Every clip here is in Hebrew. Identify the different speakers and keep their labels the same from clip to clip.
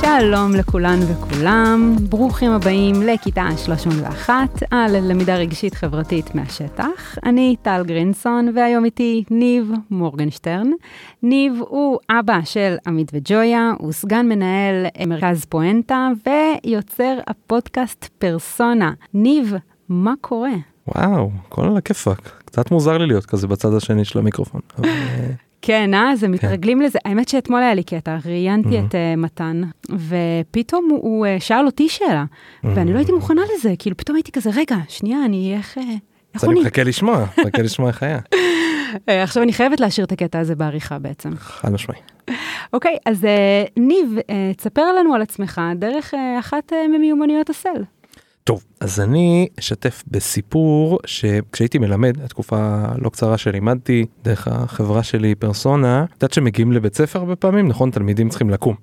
Speaker 1: שלום לכולן וכולם, ברוכים הבאים לכיתה 31 על למידה רגשית חברתית מהשטח. אני טל גרינסון והיום איתי ניב מורגנשטרן. ניב הוא אבא של עמית וג'ויה, הוא סגן מנהל מרכז פואנטה ויוצר הפודקאסט פרסונה. ניב, מה קורה?
Speaker 2: וואו, על הכיפאק. קצת מוזר לי להיות כזה בצד השני של המיקרופון. אבל, אה,
Speaker 1: כן, אה? זה מתרגלים לזה. האמת שאתמול היה לי קטע, ראיינתי את אה, מתן, ופתאום הוא- אה, שאל אותי שאלה, ואני לא הייתי מוכנה לזה, כאילו פתאום הייתי כזה, רגע, שנייה, אני איך... אה, איך
Speaker 2: אז אני? מחכה לשמוע, מחכה לשמוע איך היה.
Speaker 1: עכשיו אני חייבת להשאיר את הקטע הזה בעריכה בעצם.
Speaker 2: חד משמעי.
Speaker 1: אוקיי, אז ניב, תספר לנו על עצמך דרך אחת ממיומנויות הסל.
Speaker 2: טוב, אז אני אשתף בסיפור שכשהייתי מלמד, התקופה לא קצרה שלימדתי דרך החברה שלי פרסונה, את יודעת שמגיעים לבית ספר הרבה פעמים, נכון? תלמידים צריכים לקום.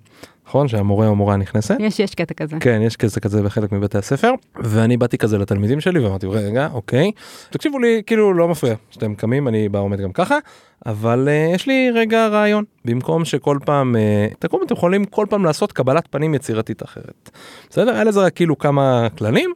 Speaker 2: נכון? שהמורה או המורה נכנסת.
Speaker 1: יש, יש קטע כזה.
Speaker 2: כן, יש כזה כזה בחלק מבתי הספר, ואני באתי כזה לתלמידים שלי ואמרתי, רגע, אוקיי, תקשיבו לי, כאילו לא מפריע שאתם קמים, אני בא עומד גם ככה, אבל uh, יש לי רגע רעיון, במקום שכל פעם, uh, תקום, אתם יכולים כל פעם לעשות קבלת פנים יצירתית אחרת. בסדר? היה לזה רק כאילו כמה כללים,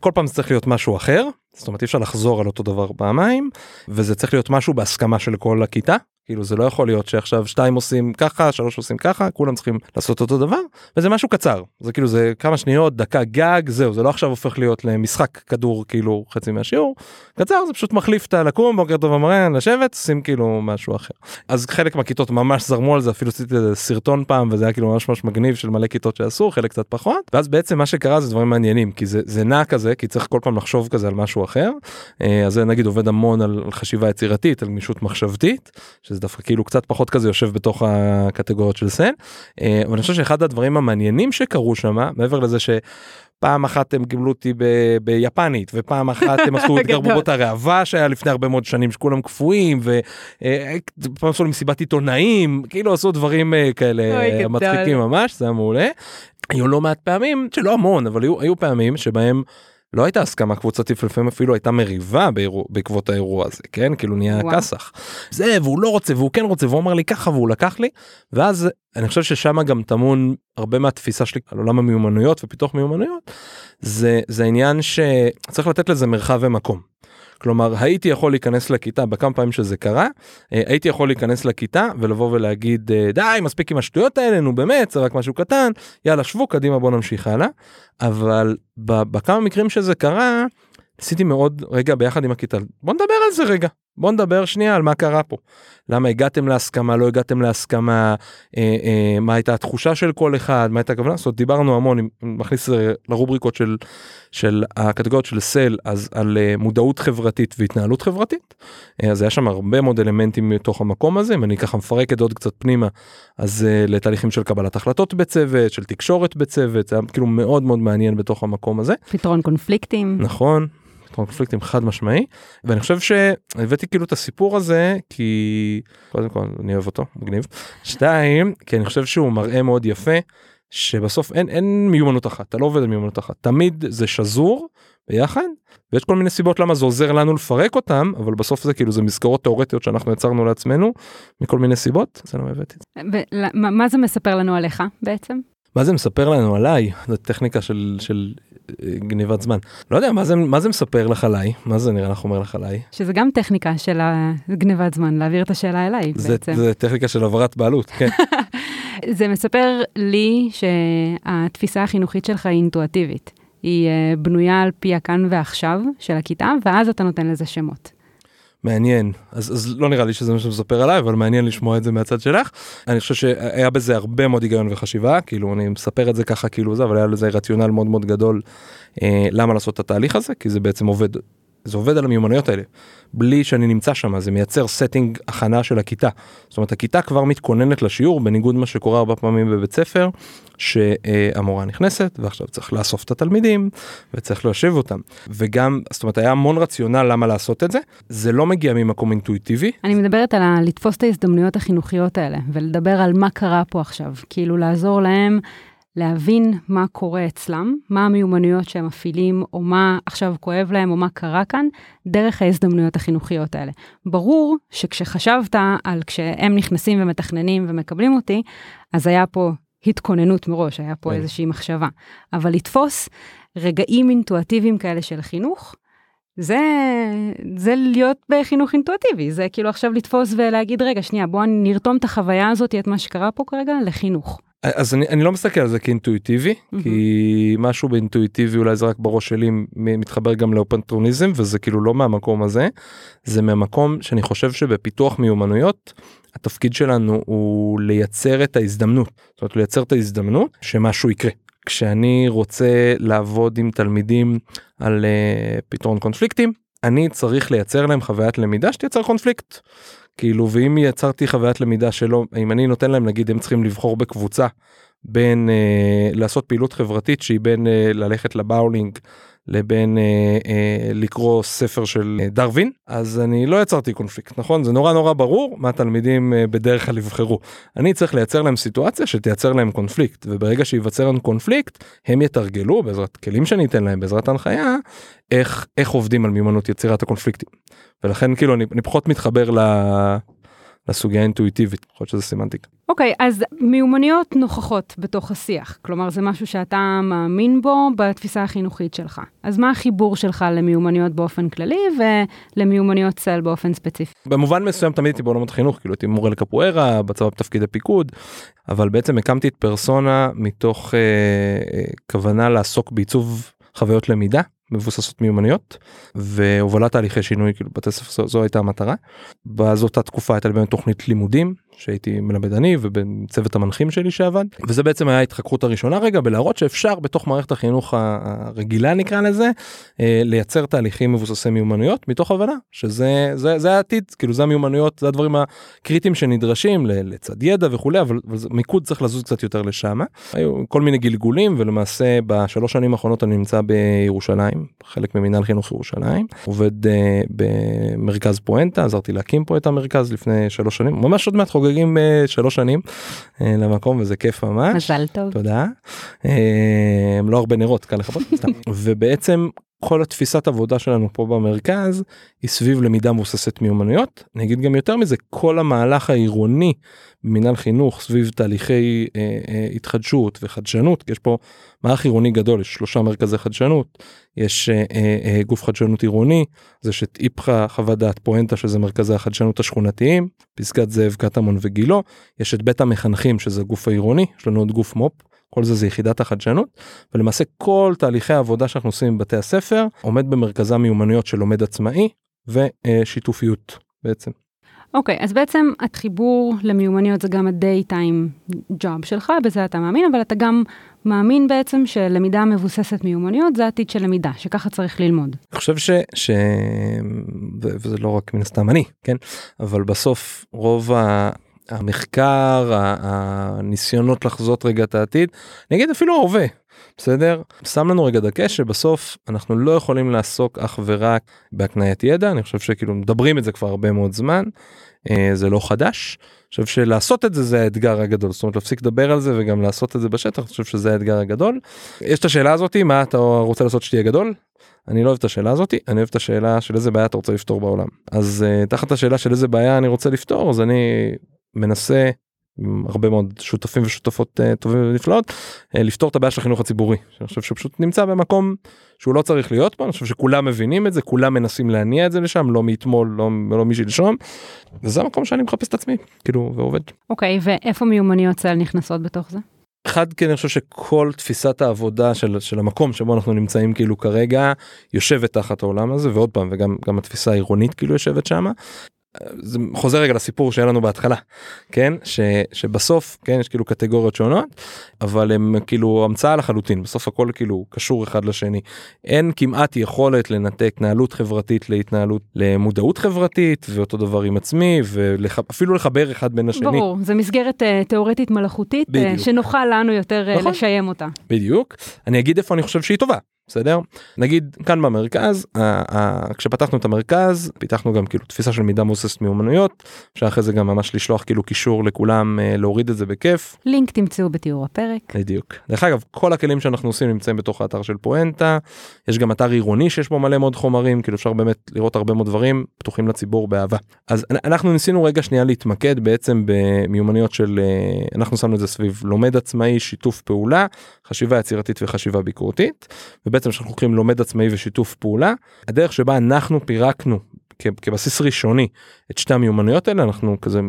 Speaker 2: כל פעם זה צריך להיות משהו אחר, זאת אומרת אי אפשר לחזור על אותו דבר פעמיים, וזה צריך להיות משהו בהסכמה של כל הכיתה. כאילו זה לא יכול להיות שעכשיו שתיים עושים ככה שלוש עושים ככה כולם צריכים לעשות אותו דבר וזה משהו קצר. זה כאילו זה כמה שניות דקה גג זהו זה לא עכשיו הופך להיות למשחק כדור כאילו חצי מהשיעור. קצר זה פשוט מחליף את הלקום בוקר טוב המראה לשבת עושים כאילו משהו אחר. אז חלק מהכיתות ממש זרמו על זה אפילו עשיתי סרטון פעם וזה היה כאילו ממש ממש מגניב של מלא כיתות שעשו חלק קצת פחות. ואז בעצם מה שקרה זה דברים מעניינים כי זה זה נע כזה כי צריך כל פעם לחשוב כזה על משהו אחר אה, אז זה נגיד עובד המון על חשיבה יצירתית על גמישות מחשבתית שזה דווקא כאילו קצת פחות כזה יושב בתוך הקטגוריות של סן אה, אבל אני חושב שאחד הדברים המעניינים שקרו שם מעבר לזה ש. פעם אחת הם קיבלו אותי ב- ביפנית ופעם אחת הם עשו את. גרבובות הראווה שהיה לפני הרבה מאוד שנים שכולם קפואים ופעם עשו לי מסיבת עיתונאים כאילו עשו דברים אה, כאלה אה. מצחיקים ממש זה היה מעולה. היו לא מעט פעמים שלא המון אבל היו, היו פעמים שבהם לא הייתה הסכמה קבוצתית ולפעמים אפילו הייתה מריבה באירוע, בעקבות האירוע הזה כן כאילו נהיה. כסח. זה והוא לא רוצה והוא כן רוצה והוא אמר לי ככה והוא לקח לי ואז אני חושב ששם גם טמון הרבה מהתפיסה שלי על עולם המיומנויות ופיתוח מיומנויות זה זה העניין שצריך לתת לזה מרחב ומקום. כלומר הייתי יכול להיכנס לכיתה בכמה פעמים שזה קרה אה, הייתי יכול להיכנס לכיתה ולבוא ולהגיד אה, די מספיק עם השטויות האלה נו באמת זה רק משהו קטן יאללה שבו קדימה בוא נמשיך הלאה. אבל בכמה מקרים שזה קרה ניסיתי מאוד רגע ביחד עם הכיתה בוא נדבר על זה רגע בוא נדבר שנייה על מה קרה פה למה הגעתם להסכמה לא הגעתם להסכמה אה, אה, מה הייתה התחושה של כל אחד מה הייתה הכוונה זאת אומרת, דיברנו המון אם מכניס לרובריקות של של הקטגוריות של סל אז על אה, מודעות חברתית והתנהלות חברתית אה, אז היה שם הרבה מאוד אלמנטים מתוך המקום הזה אם אני ככה מפרק את עוד קצת פנימה אז אה, לתהליכים של קבלת החלטות בצוות של תקשורת בצוות זה היה כאילו מאוד מאוד מעניין בתוך המקום הזה
Speaker 1: פתרון קונפליקטים.
Speaker 2: נכון. קונפליקטים חד משמעי ואני חושב שהבאתי כאילו את הסיפור הזה כי קודם כל אני אוהב אותו מגניב. שתיים כי אני חושב שהוא מראה מאוד יפה שבסוף אין אין מיומנות אחת אתה לא עובד על מיומנות אחת. תמיד זה שזור ביחד ויש כל מיני סיבות למה זה עוזר לנו לפרק אותם אבל בסוף זה כאילו זה מסגרות תאורטיות שאנחנו יצרנו לעצמנו מכל מיני סיבות זה. לא הבאתי
Speaker 1: מה זה מספר לנו עליך בעצם?
Speaker 2: מה זה מספר לנו עליי זו טכניקה של של אה, גניבת זמן לא יודע מה זה מה זה מספר לך עליי מה זה נראה לך אומר לך עליי.
Speaker 1: שזה גם טכניקה של הגנבת זמן, להעביר את השאלה אליי
Speaker 2: זה,
Speaker 1: בעצם.
Speaker 2: זה טכניקה של העברת בעלות, כן.
Speaker 1: זה מספר לי שהתפיסה החינוכית שלך היא אינטואטיבית. היא אה, בנויה על פי הכאן ועכשיו של הכיתה, ואז אתה נותן לזה שמות.
Speaker 2: מעניין. אז, אז לא נראה לי שזה מה שמספר עליי, אבל מעניין לשמוע את זה מהצד שלך. אני חושב שהיה בזה הרבה מאוד היגיון וחשיבה, כאילו אני מספר את זה ככה כאילו זה, אבל היה לזה רציונל מאוד מאוד גדול אה, למה לעשות את התהליך הזה, כי זה בעצם עובד, זה עובד על המיומנויות האלה. בלי שאני נמצא שם, זה מייצר setting הכנה של הכיתה. זאת אומרת, הכיתה כבר מתכוננת לשיעור, בניגוד למה שקורה הרבה פעמים בבית ספר, שהמורה נכנסת, ועכשיו צריך לאסוף את התלמידים, וצריך להושיב אותם. וגם, זאת אומרת, היה המון רציונל למה לעשות את זה. זה לא מגיע ממקום אינטואיטיבי,
Speaker 1: אני מדברת על לתפוס את ההזדמנויות החינוכיות האלה, ולדבר על מה קרה פה עכשיו. כאילו לעזור להם להבין מה קורה אצלם, מה המיומנויות שהם מפעילים, או מה עכשיו כואב להם, או מה קרה כאן, דרך ההזדמנויות החינוכיות האלה. ברור שכשחשבת על כשהם נכנסים ומתכננים ומקבלים אותי, אז היה פה התכוננות מראש, היה פה
Speaker 2: כן.
Speaker 1: איזושהי מחשבה. אבל לתפוס רגעים אינטואטיביים כאלה של חינוך, זה, זה להיות בחינוך אינטואטיבי, זה כאילו עכשיו לתפוס ולהגיד, רגע, שנייה, בוא נרתום את החוויה הזאת, את מה שקרה פה כרגע, לחינוך.
Speaker 2: אז אני, אני לא מסתכל על זה כאינטואיטיבי
Speaker 1: מהמם.
Speaker 2: כי משהו באינטואיטיבי אולי זה רק בראש שלי מתחבר גם לאופנטרוניזם וזה כאילו לא מהמקום הזה זה מהמקום שאני חושב שבפיתוח מיומנויות התפקיד שלנו הוא לייצר את ההזדמנות זאת אומרת לייצר את ההזדמנות שמשהו יקרה. כשאני רוצה לעבוד עם תלמידים על uh, פתרון קונפליקטים אני צריך לייצר להם חוויית למידה שתייצר קונפליקט. כאילו ואם יצרתי חוויית למידה שלא אם אני נותן להם נגיד הם צריכים לבחור בקבוצה בין אה, לעשות פעילות חברתית שהיא בין אה, ללכת לבאולינג לבין אה, אה, לקרוא ספר של אה, דרווין אז אני לא יצרתי קונפליקט נכון? זה נורא נורא ברור מה תלמידים אה, בדרך כלל יבחרו. אני צריך לייצר להם סיטואציה שתייצר להם קונפליקט וברגע שייווצר לנו קונפליקט הם יתרגלו בעזרת כלים שאני אתן להם בעזרת הנחיה איך איך עובדים על מיומנות יצירת הקונפליקטים. ולכן כאילו אני, אני פחות מתחבר ל... לסוגיה האינטואיטיבית יכול להיות שזה סמנטיקה.
Speaker 1: אוקיי, אז מיומנויות נוכחות בתוך השיח, כלומר זה משהו שאתה מאמין בו בתפיסה החינוכית שלך. אז מה החיבור שלך למיומנויות באופן כללי ולמיומנויות צל באופן ספציפי?
Speaker 2: במובן מסוים תמיד הייתי בעולמות החינוך כאילו הייתי מורה לקפוארה בצבא בתפקידי פיקוד אבל בעצם הקמתי את פרסונה מתוך אה, אה, כוונה לעסוק בעיצוב חוויות למידה מבוססות מיומנויות והובלת תהליכי שינוי כאילו בתי ספר זו, זו הייתה המטרה. באותה תקופה הייתה לי באמת תוכנית לימודים שהייתי מלמד אני ובצוות המנחים שלי שעבד וזה בעצם היה ההתחקרות הראשונה רגע בלהראות שאפשר בתוך מערכת החינוך הרגילה נקרא לזה אה, לייצר תהליכים מבוססי מיומנויות מתוך הבנה שזה זה זה העתיד. כאילו זה המיומנויות זה הדברים הקריטיים שנדרשים לצד ידע וכולי אבל, אבל מיקוד צריך לזוז קצת יותר לשם היו כל מיני גלגולים ולמעשה בשלוש שנים האחרונות אני נמצא בירושלים חלק ממינהל חינוך ירושלים. עובד אה, במרכז פואנטה עזרתי להקים פה את המרכז לפני שלוש שנים ממש עוד מעט חוגגים אה, שלוש שנים אה, למקום וזה כיף ממש.
Speaker 1: מזל טוב.
Speaker 2: תודה. אה, לא הרבה נרות קל לכבות סתם. ובעצם כל התפיסת עבודה שלנו פה במרכז היא סביב למידה מבוססת מיומנויות. אני אגיד גם יותר מזה כל המהלך העירוני במינהל חינוך סביב תהליכי אה, אה, התחדשות וחדשנות יש פה מערך עירוני גדול יש שלושה מרכזי חדשנות יש אה, אה, אה, גוף חדשנות עירוני זה שאת איפכא חוות דעת פואנטה שזה מרכזי החדשנות השכונתיים פסגת זאב קטמון וגילו יש את בית המחנכים שזה הגוף העירוני יש לנו עוד גוף מו"פ כל זה זה יחידת החדשנות ולמעשה כל תהליכי העבודה שאנחנו עושים בבתי הספר עומד במרכזה מיומנויות של לומד עצמאי ושיתופיות בעצם.
Speaker 1: אוקיי, אז בעצם החיבור למיומנויות זה גם ה-day-time job שלך, בזה אתה מאמין, אבל אתה גם מאמין בעצם שלמידה מבוססת מיומנויות זה העתיד של למידה, שככה צריך ללמוד.
Speaker 2: אני חושב ש... ש... וזה לא רק מן הסתם אני כן אבל בסוף רוב ה... המחקר הניסיונות לחזות רגע את העתיד. אני אגיד אפילו ההווה בסדר? שם לנו רגע דגש שבסוף אנחנו לא יכולים לעסוק אך ורק בהקניית ידע אני חושב שכאילו מדברים את זה כבר הרבה מאוד זמן אה, זה לא חדש. אני חושב שלעשות את זה זה האתגר הגדול. זאת אומרת להפסיק לדבר על זה וגם לעשות את זה בשטח אני חושב שזה האתגר הגדול. יש את השאלה הזאתי מה אתה רוצה לעשות שתהיה גדול? אני לא אוהב את השאלה הזאתי אני אוהב את השאלה של איזה בעיה אתה רוצה לפתור בעולם. אז uh, תחת השאלה של איזה בעיה אני רוצה לפתור אז אני מנסה עם הרבה מאוד שותפים ושותפות uh, טובים ונפלאות uh, לפתור את הבעיה של החינוך הציבורי שאני חושב שהוא פשוט נמצא במקום שהוא לא צריך להיות פה אני חושב שכולם מבינים את זה כולם מנסים להניע את זה לשם לא מאתמול לא, לא משלשום וזה המקום שאני מחפש את עצמי כאילו ועובד.
Speaker 1: אוקיי, ואיפה מיומנויות צל נכנסות בתוך זה?
Speaker 2: אחד כי אני חושב שכל תפיסת העבודה של, של המקום שבו אנחנו נמצאים כאילו כרגע יושבת תחת העולם הזה ועוד פעם וגם גם התפיסה העירונית כאילו יושבת שמה. זה חוזר רגע לסיפור שהיה לנו בהתחלה כן ש, שבסוף כן יש כאילו קטגוריות שונות אבל הם כאילו המצאה לחלוטין בסוף הכל כאילו קשור אחד לשני אין כמעט יכולת לנתק התנהלות חברתית להתנהלות למודעות חברתית ואותו דבר עם עצמי ואפילו לחבר אחד בין השני
Speaker 1: ברור, זה מסגרת uh, תיאורטית מלאכותית uh. שנוכל לנו יותר uh,
Speaker 2: נכון.
Speaker 1: לשיים אותה.
Speaker 2: בדיוק אני אגיד איפה אני חושב שהיא טובה בסדר? נגיד כאן במרכז, כשפתחנו את המרכז, פיתחנו גם כאילו תפיסה של מידע מבוססת מיומנויות, אפשר אחרי זה גם ממש לשלוח כאילו קישור לכולם, אה, להוריד את זה בכיף.
Speaker 1: לינק תמצאו בתיאור הפרק.
Speaker 2: בדיוק. דרך אגב, כל הכלים שאנחנו עושים נמצאים בתוך האתר של פואנטה, יש גם אתר עירוני שיש בו מלא מאוד חומרים, כאילו אפשר באמת לראות הרבה מאוד דברים פתוחים לציבור באהבה. אז אנחנו ניסינו רגע שנייה להתמקד בעצם במיומנויות של, אה, אנחנו שמנו את זה סביב לומד עצמאי, שיתוף פעולה, חשיבה יצירתית וחשיבה ביקורתית, ובעצם כשאנחנו לוקחים לומד עצמאי ושיתוף פעולה, הדרך שבה אנחנו פירקנו כבסיס ראשוני את שתי המיומנויות האלה, אנחנו כזה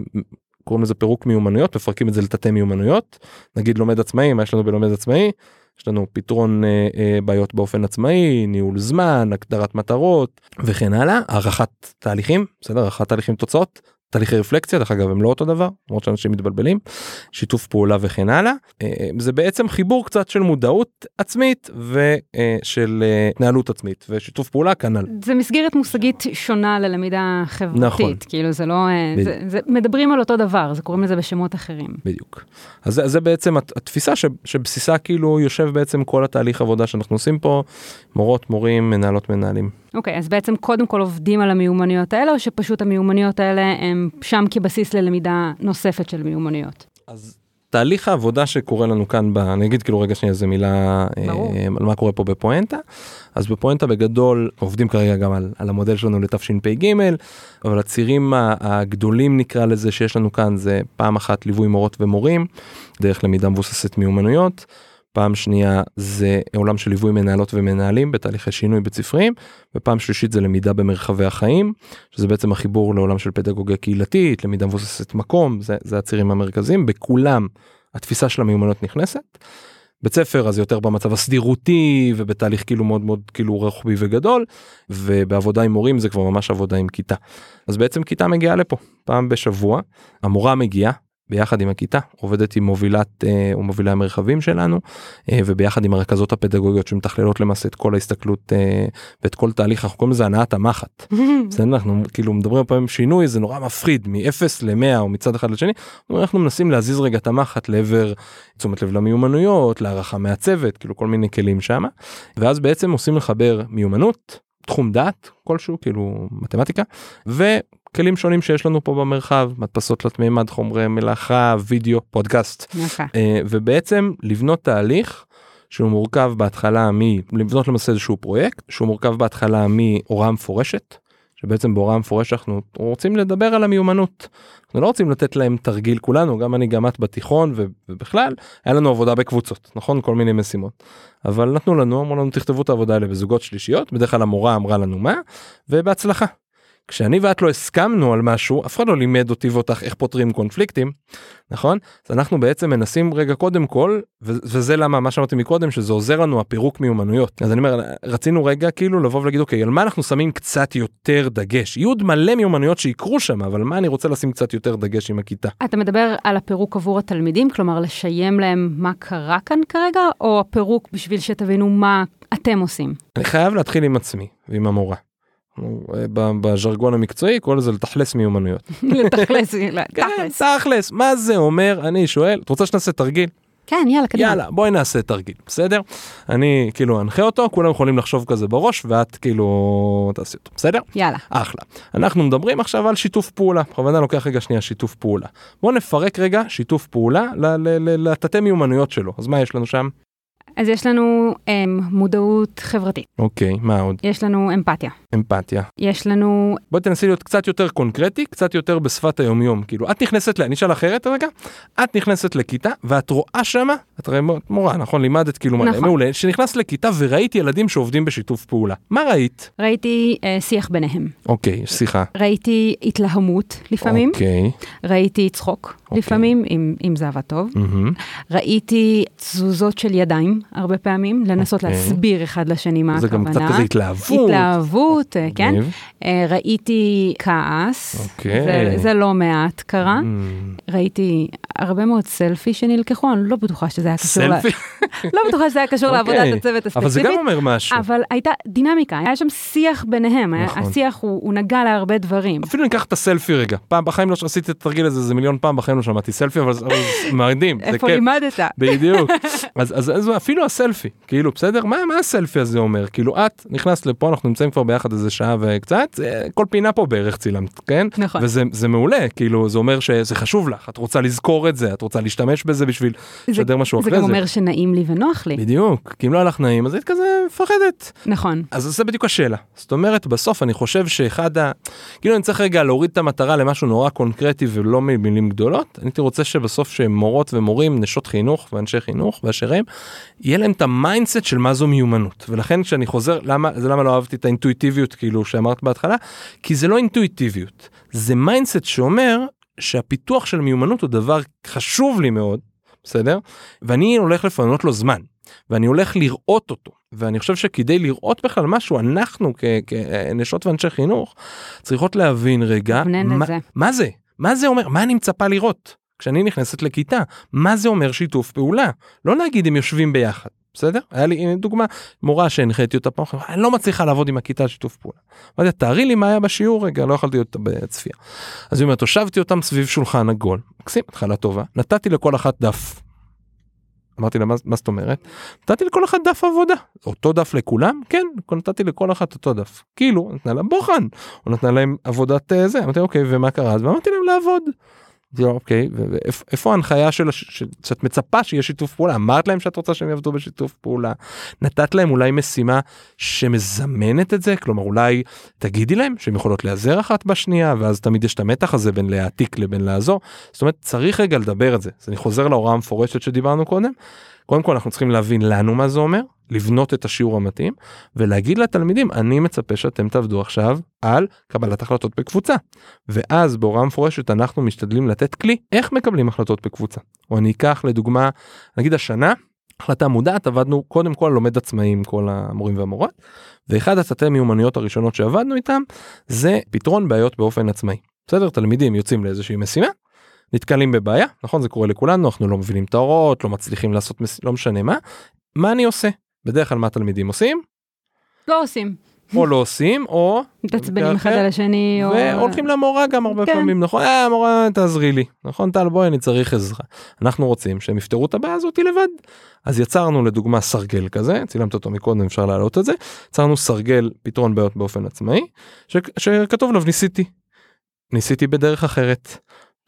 Speaker 2: קוראים לזה פירוק מיומנויות, מפרקים את זה לתתי מיומנויות, נגיד לומד עצמאי, מה יש לנו בלומד עצמאי? יש לנו פתרון אה, אה, בעיות באופן עצמאי, ניהול זמן, הגדרת מטרות וכן הלאה, הערכת תהליכים, בסדר? הערכת תהליכים תוצאות, תהליכי רפלקציה דרך אגב הם לא אותו דבר למרות שאנשים מתבלבלים שיתוף פעולה וכן הלאה אה, זה בעצם חיבור קצת של מודעות עצמית ושל אה, התנהלות עצמית ושיתוף פעולה כנ"ל.
Speaker 1: זה מסגרת מושגית שונה ללמידה חברתית נכון. כאילו זה לא אה, זה, זה מדברים על אותו דבר זה קוראים לזה בשמות אחרים.
Speaker 2: בדיוק. אז זה, זה בעצם התפיסה ש, שבסיסה כאילו יושב בעצם כל התהליך עבודה שאנחנו עושים פה מורות מורים מנהלות מנהלים.
Speaker 1: אוקיי, okay, אז בעצם קודם כל עובדים על המיומנויות האלה, או שפשוט המיומנויות האלה הם שם כבסיס ללמידה נוספת של מיומנויות?
Speaker 2: אז תהליך העבודה שקורה לנו כאן, ב, אני אגיד כאילו רגע שנייה איזה מילה אה, על מה קורה פה בפואנטה. אז בפואנטה בגדול עובדים כרגע גם על, על המודל שלנו לתשפ"ג, אבל הצירים הגדולים נקרא לזה שיש לנו כאן זה פעם אחת ליווי מורות ומורים, דרך למידה מבוססת מיומנויות. פעם שנייה זה עולם של ליווי מנהלות ומנהלים בתהליכי שינוי בית ספריים ופעם שלישית זה למידה במרחבי החיים שזה בעצם החיבור לעולם של פדגוגיה קהילתית למידה מבוססת מקום זה, זה הצירים המרכזיים בכולם התפיסה של המיומנות נכנסת. בית ספר אז יותר במצב הסדירותי ובתהליך כאילו מאוד מאוד כאילו רוחבי וגדול ובעבודה עם מורים זה כבר ממש עבודה עם כיתה. אז בעצם כיתה מגיעה לפה פעם בשבוע המורה מגיעה ביחד עם הכיתה עובדת עם מובילת אה, או מובילי המרחבים שלנו אה, וביחד עם הרכזות הפדגוגיות שמתכללות למעשה את כל ההסתכלות אה, ואת כל תהליך אנחנו קוראים לזה הנעת המחט. בסדר? אנחנו כאילו מדברים פעמים שינוי זה נורא מפחיד מ-0 ל-100 או מצד אחד לשני. אנחנו מנסים להזיז רגע את המחט לעבר תשומת לב למיומנויות להערכה מהצוות כאילו כל מיני כלים שמה. ואז בעצם עושים לחבר מיומנות תחום דעת כלשהו כאילו מתמטיקה וכלים שונים שיש לנו פה במרחב מדפסות תלת מימד חומרי מלאכה וידאו פודקאסט
Speaker 1: okay.
Speaker 2: אה, ובעצם לבנות תהליך. שהוא מורכב בהתחלה מלבנות למעשה איזשהו פרויקט שהוא מורכב בהתחלה מהוראה מפורשת שבעצם בהוראה מפורשת אנחנו רוצים לדבר על המיומנות. אנחנו לא רוצים לתת להם תרגיל כולנו גם אני גם את בתיכון ובכלל היה לנו עבודה בקבוצות נכון כל מיני משימות אבל נתנו לנו אמרו לנו תכתבו את העבודה האלה בזוגות שלישיות בדרך כלל המורה אמרה לנו מה ובהצלחה. כשאני ואת לא הסכמנו על משהו אף אחד לא לימד אותי ואותך איך פותרים קונפליקטים נכון אז אנחנו בעצם מנסים רגע קודם כל וזה למה מה שאמרתי מקודם שזה עוזר לנו הפירוק מיומנויות אז אני אומר רצינו רגע כאילו לבוא ולהגיד אוקיי על מה אנחנו שמים קצת יותר דגש יהיו עוד מלא מיומנויות שיקרו שם אבל מה אני רוצה לשים קצת יותר דגש עם הכיתה.
Speaker 1: אתה מדבר על הפירוק עבור התלמידים כלומר לשיים להם מה קרה כאן כרגע או הפירוק בשביל שתבינו מה אתם עושים.
Speaker 2: אני חייב להתחיל עם עצמי ועם המורה. בז'רגון המקצועי קורא לזה לתכלס מיומנויות.
Speaker 1: לתכלס,
Speaker 2: כן, תכלס, מה זה אומר? אני שואל, את רוצה שנעשה תרגיל?
Speaker 1: כן, יאללה, קדימה.
Speaker 2: יאללה, בואי נעשה תרגיל, בסדר? אני כאילו אנחה אותו, כולם יכולים לחשוב כזה בראש, ואת כאילו תעשי אותו, בסדר?
Speaker 1: יאללה.
Speaker 2: אחלה. אנחנו מדברים עכשיו על שיתוף פעולה, בכוונה לוקח רגע שנייה שיתוף פעולה. בואו נפרק רגע שיתוף פעולה לתתי מיומנויות שלו. אז מה יש לנו שם?
Speaker 1: אז יש לנו אמ, מודעות חברתית.
Speaker 2: אוקיי, מה עוד?
Speaker 1: יש לנו אמפתיה.
Speaker 2: אמפתיה.
Speaker 1: יש לנו...
Speaker 2: בואי תנסי להיות קצת יותר קונקרטי, קצת יותר בשפת היומיום. כאילו, את נכנסת, ל... אני אשאל אחרת רגע, את נכנסת לכיתה ואת רואה שמה, את הרי מורה, נכון? לימדת כאילו, נכון. מעולה, שנכנסת לכיתה וראית ילדים שעובדים בשיתוף פעולה. מה ראית?
Speaker 1: ראיתי אה, שיח ביניהם.
Speaker 2: אוקיי, שיחה.
Speaker 1: ראיתי התלהמות לפעמים.
Speaker 2: אוקיי.
Speaker 1: ראיתי צחוק אוקיי. לפעמים, אם, אם זה עבד טוב.
Speaker 2: Mm-hmm.
Speaker 1: ראיתי תזוזות של ידיים. הרבה פעמים, לנסות okay. אוקיי. להסביר אחד לשני מה
Speaker 2: זה
Speaker 1: הכוונה.
Speaker 2: זה גם קצת כזה התלהבות.
Speaker 1: התלהבות, okay. כן. Uh, ראיתי כעס,
Speaker 2: okay.
Speaker 1: זה, זה לא מעט קרה. Mm. ראיתי הרבה מאוד סלפי שנלקחו, אני לא בטוחה שזה היה קשור...
Speaker 2: סלפי?
Speaker 1: לא בטוחה שזה היה קשור okay. לעבודת הצוות הספציפית.
Speaker 2: אבל זה גם אומר משהו.
Speaker 1: אבל הייתה דינמיקה, היה שם שיח ביניהם, נכון. השיח הוא, הוא נגע להרבה דברים.
Speaker 2: אפילו ניקח את הסלפי רגע, פעם בחיים לא שעשיתי את התרגיל הזה, זה מיליון פעם בחיים לא שמעתי סלפי, אבל זה מדהים,
Speaker 1: איפה לימדת?
Speaker 2: בדיוק. אז, אז, אז אפילו הסלפי, כאילו, בסדר? מה, מה הסלפי הזה אומר? כאילו, את נכנסת לפה, אנחנו נמצאים כבר ביחד איזה שעה וקצת, זה- כל פינה פה בערך צילמת, כן?
Speaker 1: נכון.
Speaker 2: וזה זה מעולה, כאילו, זה אומר שזה חשוב לך, את רוצה לזכור את זה, את רוצה להשתמש בזה בשביל
Speaker 1: זה-
Speaker 2: לשדר משהו
Speaker 1: זה
Speaker 2: אחרי
Speaker 1: גם
Speaker 2: זה.
Speaker 1: אומר שנעים לי ונוח לי.
Speaker 2: בדיוק, כי אם לא היה לך נעים, אז היית כזה מפחדת.
Speaker 1: נכון.
Speaker 2: אז זה בדיוק השאלה. זאת אומרת, בסוף אני חושב שאחד ה... כאילו אני צריך רגע להוריד את המטרה למשהו נורא קונקרטי ולא ממילים גדולות. אני הייתי רוצה שבסוף שמורות ומורים, נשות חינוך ואנשי חינוך באשר הם, יהיה להם את ה mindset של מה זו מיומנות. ולכן כשאני חוזר, למה, זה למה לא אהבתי את האינטואיטיביות כאילו שאמרת בהתחלה? כי זה לא אינטואיטיביות, זה mindset שאומר שהפיתוח של מיומנות הוא דבר חשוב לי מאוד, בסדר? ואני הולך לפנות לו זמן. ואני הולך לראות אותו ואני חושב שכדי לראות בכלל משהו אנחנו כנשות ואנשי חינוך צריכות להבין רגע מה,
Speaker 1: לזה.
Speaker 2: מה זה מה זה אומר מה אני מצפה לראות כשאני נכנסת לכיתה מה זה אומר שיתוף פעולה לא להגיד הם יושבים ביחד בסדר היה לי הנה דוגמה מורה שהנחיתי אותה פעם אני לא מצליחה לעבוד עם הכיתה שיתוף פעולה. אמרתי לה, תארי לי מה היה בשיעור רגע לא יכולתי להיות בצפייה. אז היא אומרת הושבתי אותם סביב שולחן עגול מקסים התחלה טובה נתתי לכל אחת דף. אמרתי לה מה, מה זאת אומרת? נתתי לכל אחת דף עבודה אותו דף לכולם כן נתתי לכל אחת אותו דף כאילו נתנה להם בוחן או נתנה להם עבודת אה, זה אמרתי אוקיי ומה קרה אז ואמרתי להם לעבוד. לה, אוקיי ואיפה איפה ההנחיה של הש- של- שאת מצפה שיהיה שיתוף פעולה? אמרת להם שאת רוצה שהם יעבדו בשיתוף פעולה. נתת להם אולי משימה שמזמנת את זה? כלומר אולי תגידי להם שהם יכולות להיעזר אחת בשנייה ואז תמיד יש את המתח הזה בין להעתיק לבין לעזור? זאת אומרת צריך רגע לדבר את זה. אז אני חוזר להוראה המפורשת שדיברנו קודם קודם כל אנחנו צריכים להבין לנו מה זה אומר לבנות את השיעור המתאים ולהגיד לתלמידים אני מצפה שאתם תעבדו עכשיו על קבלת החלטות בקבוצה. ואז בהוראה מפורשת אנחנו משתדלים לתת כלי איך מקבלים החלטות בקבוצה. או אני אקח לדוגמה נגיד השנה החלטה מודעת עבדנו קודם כל לומד עצמאי עם כל המורים והמורות ואחד התתי מיומנויות הראשונות שעבדנו איתם זה פתרון בעיות באופן עצמאי. בסדר? תלמידים יוצאים לאיזושהי משימה נתקלים בבעיה נכון זה קורה לכולנו אנחנו לא מבינים את ההוראות לא מצליחים לעשות מס... לא משנה מה מה אני עושה בדרך כלל מה תלמידים עושים
Speaker 1: לא עושים.
Speaker 2: או לא עושים או
Speaker 1: מתעצבנים אחד על השני. או-
Speaker 2: והולכים למורה גם הרבה
Speaker 1: כן.
Speaker 2: פעמים נכון אה מורה תעזרי לי נכון טל בואי אני צריך עזרה אנחנו רוצים שהם יפתרו את הבעיה הזאתי לבד אז יצרנו לדוגמה סרגל כזה צילמת אותו מקודם אפשר להעלות את זה יצרנו סרגל פתרון בעיות באופן עצמאי ש... שכתוב עליו ניסיתי. ניסיתי בדרך אחרת.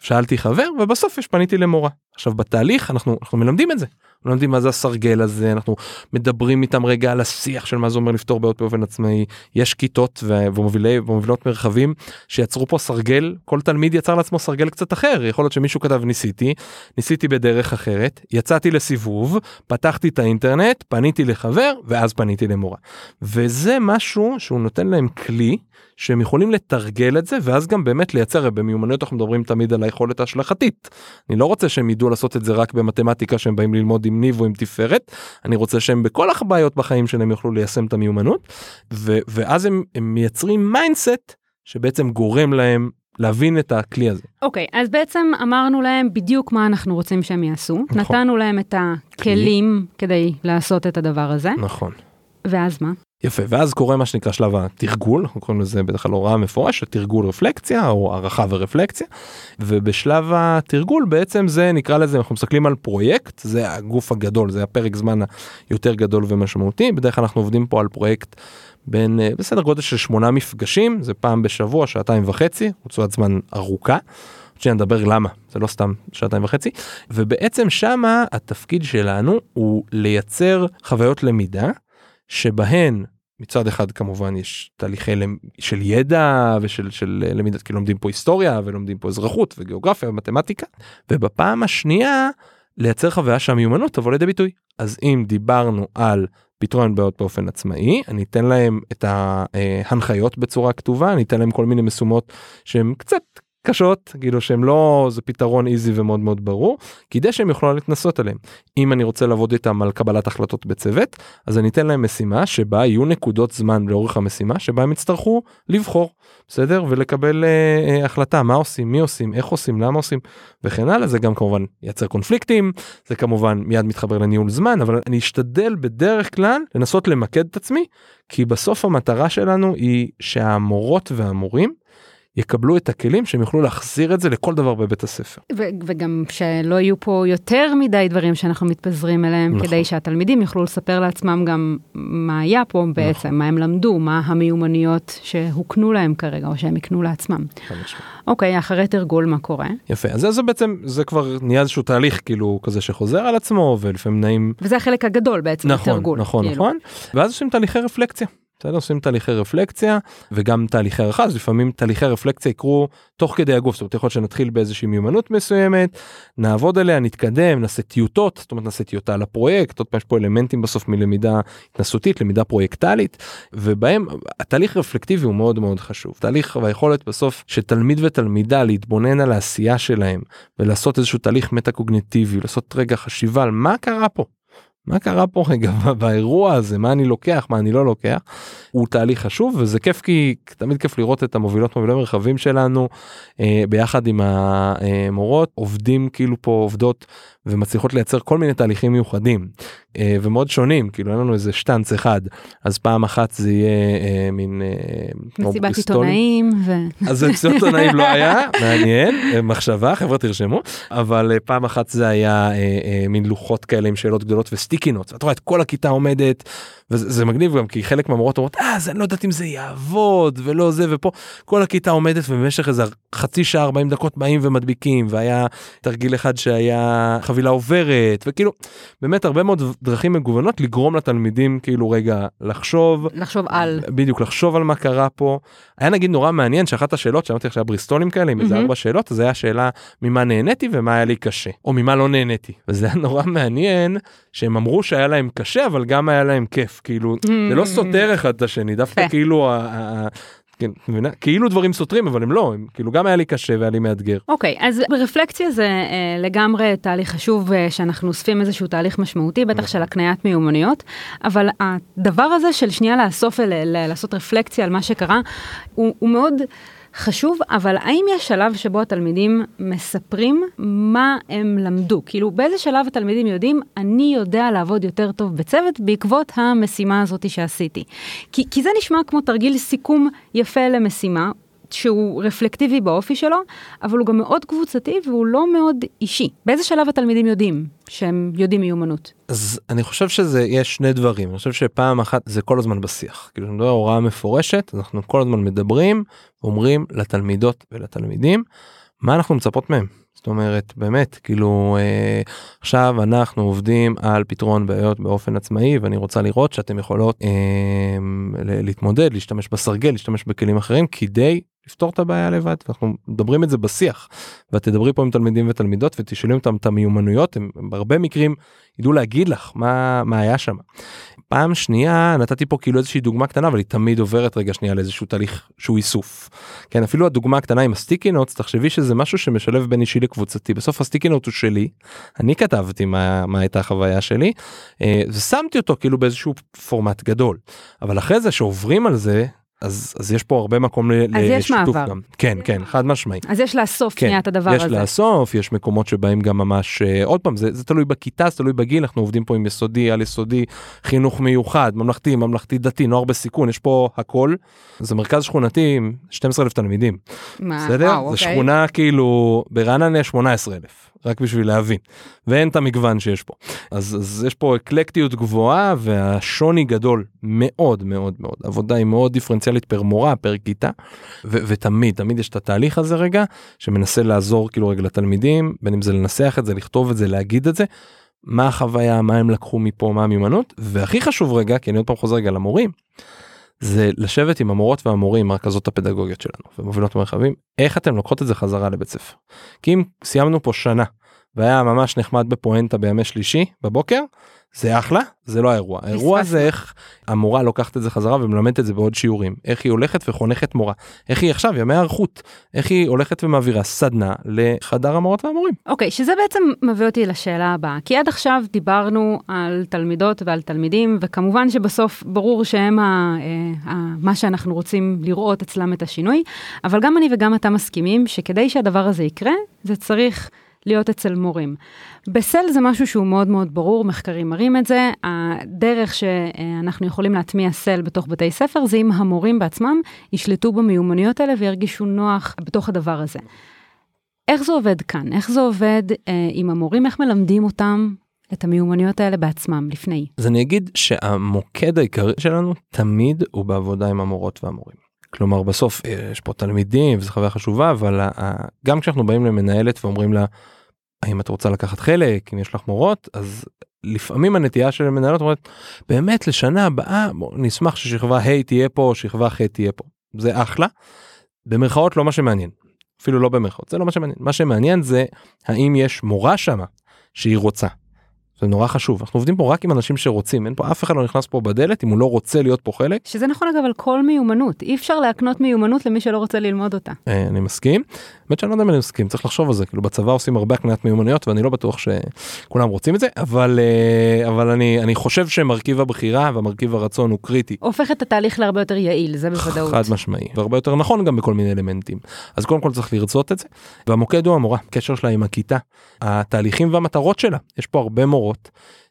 Speaker 2: שאלתי חבר ובסוף יש פניתי למורה עכשיו בתהליך אנחנו אנחנו מלמדים את זה. מלמדים מה זה הסרגל הזה אנחנו מדברים איתם רגע על השיח של מה זה אומר לפתור בעיות באופן עצמאי. יש כיתות ומובילי ומובילות מרחבים שיצרו פה סרגל כל תלמיד יצר לעצמו סרגל קצת אחר. יכול להיות שמישהו כתב ניסיתי ניסיתי בדרך אחרת יצאתי לסיבוב פתחתי את האינטרנט פניתי לחבר ואז פניתי למורה. וזה משהו שהוא נותן להם כלי שהם יכולים לתרגל את זה ואז גם באמת לייצר במיומנויות אנחנו מדברים תמיד על היכולת ההשלכתית. אני לא רוצה שהם ידעו לעשות את זה רק במתמטיקה שהם באים ללמוד עם ניב או עם תפארת אני רוצה שהם בכל הבעיות בחיים שלהם יוכלו ליישם את המיומנות ו- ואז הם, הם מייצרים mindset שבעצם גורם להם להבין את הכלי הזה.
Speaker 1: אוקיי, אז בעצם אמרנו להם בדיוק מה אנחנו רוצים שהם יעשו.
Speaker 2: נכון.
Speaker 1: נתנו להם את הכלים כדי לעשות את הדבר הזה,
Speaker 2: נכון.
Speaker 1: ואז מה?
Speaker 2: יפה ואז קורה מה שנקרא שלב התרגול אנחנו קוראים לזה בדרך כלל הוראה מפורשת תרגול רפלקציה או הערכה ורפלקציה ובשלב התרגול בעצם זה נקרא לזה אנחנו מסתכלים על פרויקט זה הגוף הגדול זה הפרק זמן היותר גדול ומשמעותי בדרך כלל אנחנו עובדים פה על פרויקט בין אה, בסדר גודל של שמונה מפגשים זה פעם בשבוע שעתיים וחצי רצועת זמן ארוכה. שניה נדבר למה זה לא סתם שעתיים וחצי ובעצם שמה התפקיד שלנו הוא לייצר חוויות למידה שבהן מצד אחד כמובן יש תהליכי של ידע ושל של אה, למידת כי לומדים פה היסטוריה ולומדים פה אזרחות וגיאוגרפיה ומתמטיקה ובפעם השנייה לייצר חוויה שהמיומנות תבוא לידי ביטוי. אז אם דיברנו על פתרון בעיות באופן עצמאי אני אתן להם את ההנחיות בצורה כתובה אני אתן להם כל מיני משימות שהן קצת קשות כאילו שהם לא זה פתרון איזי ומאוד מאוד ברור כדי שהם יוכלו להתנסות עליהם. אם אני רוצה לעבוד איתם על קבלת החלטות בצוות אז אני אתן להם משימה שבה יהיו נקודות זמן לאורך המשימה שבה הם יצטרכו לבחור בסדר? ולקבל אה, אה, החלטה מה עושים מי עושים איך עושים למה עושים וכן הלאה. זה גם כמובן ייצר קונפליקטים זה כמובן מיד מתחבר לניהול זמן אבל אני אשתדל בדרך כלל לנסות למקד את עצמי כי בסוף המטרה שלנו היא שהמורות והמורים יקבלו את הכלים שהם יוכלו להחזיר את זה לכל דבר בבית הספר.
Speaker 1: ו- וגם שלא יהיו פה יותר מדי דברים שאנחנו מתפזרים אליהם,
Speaker 2: נכון.
Speaker 1: כדי שהתלמידים יוכלו לספר לעצמם גם מה היה פה בעצם,
Speaker 2: נכון.
Speaker 1: מה הם למדו, מה המיומנויות שהוקנו להם כרגע, או שהם יקנו לעצמם. אוקיי, אחרי תרגול מה קורה?
Speaker 2: יפה אז זה, זה בעצם זה כבר נהיה איזשהו תהליך כאילו כזה שחוזר על עצמו ולפעמים נעים
Speaker 1: וזה החלק הגדול בעצם,
Speaker 2: נכון
Speaker 1: התרגול.
Speaker 2: נכון
Speaker 1: כאילו.
Speaker 2: נכון ואז עושים תהליכי רפלקציה. בסדר? עושים תהליכי רפלקציה וגם תהליכי הערכה אז לפעמים תהליכי רפלקציה יקרו תוך כדי הגוף. זאת אומרת יכול להיות שנתחיל באיזושהי מיומנות מסוימת נעבוד עליה נתקדם נעשה טיוטות זאת אומרת נעשה טיוטה לפרויקט עוד פעם יש פה אלמנטים בסוף מלמידה התנסותית למידה פרויקטלית ובהם התהליך רפלקטיבי הוא מאוד מאוד חשוב. תהליך והיכולת בסוף שתלמיד ותלמידה להתבונן על העשייה שלהם ולעשות איזשהו תהליך מטה קוגניטיבי לעשות רגע חשיבה על מה קרה פה. מה קרה פה רגע באירוע הזה? מה אני לוקח מה אני לא לוקח? הוא תהליך חשוב וזה כיף כי תמיד כיף לראות את המובילות מובילי מרחבים שלנו אה, ביחד עם המורות. עובדים כאילו פה עובדות ומצליחות לייצר כל מיני תהליכים מיוחדים אה, ומאוד שונים כאילו אין לנו איזה שטאנץ אחד. אז פעם אחת זה יהיה אה, מין אה,
Speaker 1: מסיבת. עיתונאים, ו...
Speaker 2: אז מסיבת עיתונאים לא היה מעניין אה, מחשבה חבר'ה תרשמו. אבל אה, פעם אחת זה היה אה, אה, מין לוחות כאלה עם שאלות גדולות וסטיקי נוטס את רואה את כל הכיתה עומדת וזה זה מגניב גם כי חלק מהמורות אומרות אה אז אני לא יודעת אם זה יעבוד ולא זה ופה. כל הכיתה עומדת ובמשך איזה חצי שעה 40 דקות באים ומדביקים והיה תרגיל אחד שהיה חבילה עוברת וכאילו באמת הרבה מאוד דרכים מגוונות לגרום לתלמידים כאילו רגע לחשוב.
Speaker 1: לחשוב על.
Speaker 2: בדיוק לחשוב על מה קרה פה. היה נגיד נורא מעניין שאחת השאלות שאמרתי שהיה בריסטולים כאלה עם איזה. ארבע שאלות אז היה שאלה ממה נהניתי ומה היה לי קשה או ממה לא נהניתי. וזה היה נורא מעניין שהם אמרו שהיה להם קשה אבל גם היה להם כיף כאילו זה לא סותר אחד את השני דווקא
Speaker 1: יפה.
Speaker 2: כאילו כן, מבינה? כאילו דברים סותרים אבל הם לא הם כאילו גם היה לי קשה והיה לי מאתגר.
Speaker 1: אוקיי, אז ברפלקציה זה אה, לגמרי תהליך חשוב אה, שאנחנו אוספים איזשהו תהליך משמעותי, בטח של הקניית מיומנויות, אבל הדבר הזה של שנייה לאסוף, לעשות רפלקציה על מה שקרה, הוא, הוא מאוד חשוב, אבל האם יש שלב שבו התלמידים מספרים מה הם למדו? כאילו, באיזה שלב התלמידים יודעים, אני יודע לעבוד יותר טוב בצוות בעקבות המשימה הזאת שעשיתי? כי, כי זה נשמע כמו תרגיל סיכום יפה למשימה. שהוא רפלקטיבי באופי שלו, אבל הוא גם מאוד קבוצתי והוא לא מאוד אישי. באיזה שלב התלמידים יודעים שהם יודעים מיומנות?
Speaker 2: אז אני חושב שזה יש שני דברים אני חושב שפעם אחת זה כל הזמן בשיח כאילו אני מדבר הוראה מפורשת אנחנו כל הזמן מדברים אומרים לתלמידות ולתלמידים מה אנחנו מצפות מהם. זאת אומרת באמת כאילו אה, עכשיו אנחנו עובדים על פתרון בעיות באופן עצמאי ואני רוצה לראות שאתם יכולות אה, להתמודד להשתמש בסרגל להשתמש בכלים אחרים כדי לפתור את הבעיה לבד ואנחנו מדברים את זה בשיח ואת תדברי פה עם תלמידים ותלמידות ותשאלי אותם את המיומנויות הם בהרבה מקרים ידעו להגיד לך מה מה היה שם. פעם שנייה נתתי פה כאילו איזושהי דוגמה קטנה אבל היא תמיד עוברת רגע שנייה לאיזשהו תהליך שהוא איסוף. כן אפילו הדוגמה הקטנה עם הסטיקי נוטס תחשבי שזה משהו שמשלב בין אישי לקבוצתי בסוף הסטיקי נוט הוא שלי אני כתבתי מה, מה הייתה החוויה שלי אה, ושמתי אותו כאילו באיזשהו פורמט גדול אבל אחרי זה שעוברים על זה אז אז יש פה הרבה מקום ל-
Speaker 1: אז יש
Speaker 2: לשיתוף
Speaker 1: מעבר.
Speaker 2: גם כן כן חד משמעי.
Speaker 1: אז יש לאסוף
Speaker 2: כן,
Speaker 1: את הדבר
Speaker 2: יש
Speaker 1: הזה.
Speaker 2: לאסוף יש מקומות שבהם גם ממש אה, עוד פעם זה, זה תלוי בכיתה זה תלוי בגיל אנחנו עובדים פה עם יסודי על יסודי חינוך מיוחד ממלכתי ממלכתי דתי נוער בסיכון יש פה הכל זה מרכז שכונתי עם 12,000 תלמידים
Speaker 1: מה,
Speaker 2: בסדר
Speaker 1: וואו,
Speaker 2: זה
Speaker 1: אוקיי.
Speaker 2: שכונה כאילו ברעננה יש 18,000 רק בשביל להבין ואין את המגוון שיש פה אז, אז יש פה אקלקטיות גבוהה והשוני גדול מאוד מאוד מאוד עבודה היא מאוד דיפרנציאלית פר מורה פר כיתה ו- ותמיד תמיד יש את התהליך הזה רגע שמנסה לעזור כאילו רגע לתלמידים בין אם זה לנסח את זה לכתוב את זה להגיד את זה. מה החוויה מה הם לקחו מפה מה המיומנות והכי חשוב רגע כי אני עוד פעם חוזר רגע למורים. זה לשבת עם המורות והמורים רכזות הפדגוגיות שלנו ומובילות מרחבים איך אתם לוקחות את זה חזרה לבית ספר. כי אם סיימנו פה שנה והיה ממש נחמד בפואנטה בימי שלישי בבוקר זה אחלה זה לא האירוע האירוע. זה איך המורה לוקחת את זה חזרה ומלמדת את זה בעוד שיעורים איך היא הולכת וחונכת מורה איך היא עכשיו ימי היערכות איך היא הולכת ומעבירה סדנה לחדר המורות והמורים.
Speaker 1: אוקיי, שזה בעצם מביא אותי לשאלה הבאה. כי עד עכשיו דיברנו על תלמידות ועל תלמידים, וכמובן שבסוף ברור שהם ה, אה, ה, מה שאנחנו רוצים לראות אצלם את השינוי, אבל גם אני וגם אתה מסכימים שכדי שהדבר הזה יקרה, זה צריך להיות אצל מורים. בסל זה משהו שהוא מאוד מאוד ברור, מחקרים מראים את זה. הדרך שאנחנו יכולים להטמיע סל בתוך בתי ספר זה אם המורים בעצמם ישלטו במיומנויות האלה וירגישו נוח בתוך הדבר הזה. איך זה עובד כאן? איך זה עובד אה, עם המורים? איך מלמדים אותם את המיומנויות האלה בעצמם לפני?
Speaker 2: אז אני אגיד שהמוקד העיקרי שלנו תמיד הוא בעבודה עם המורות והמורים. כלומר בסוף אה, יש פה תלמידים וזו חוויה חשובה אבל גם כשאנחנו באים למנהלת ואומרים לה האם את רוצה לקחת חלק? אם יש לך מורות? אז לפעמים הנטייה של מנהלות אומרת באמת לשנה הבאה נשמח ששכבה ה' תהיה פה שכבה ח' תהיה פה. זה אחלה. במרכאות לא מה שמעניין. אפילו לא במרכאות זה לא מה שמעניין. מה שמעניין זה האם יש מורה שמה שהיא רוצה זה נורא חשוב אנחנו עובדים פה רק עם אנשים שרוצים אין פה אף אחד לא נכנס פה בדלת אם הוא לא רוצה להיות פה חלק.
Speaker 1: שזה נכון אגב על כל מיומנות אי אפשר להקנות מיומנות למי שלא רוצה ללמוד אותה.
Speaker 2: אה, אני מסכים. באמת שאני לא יודע אם אני מסכים צריך לחשוב על זה כאילו בצבא עושים הרבה הקניית מיומנויות ואני לא בטוח שכולם רוצים את זה אבל אה, אבל אני אני חושב שמרכיב הבחירה ומרכיב הרצון הוא קריטי.
Speaker 1: הופך את התהליך להרבה יותר יעיל זה בוודאות.
Speaker 2: חד משמעי והרבה יותר נכון גם בכל מיני אלמנטים אז קודם כל צריך לרצות את זה והמוקד הוא המורה קשר שלה עם הכיתה התהליכים והמטרות שלה יש פה הרבה מורות.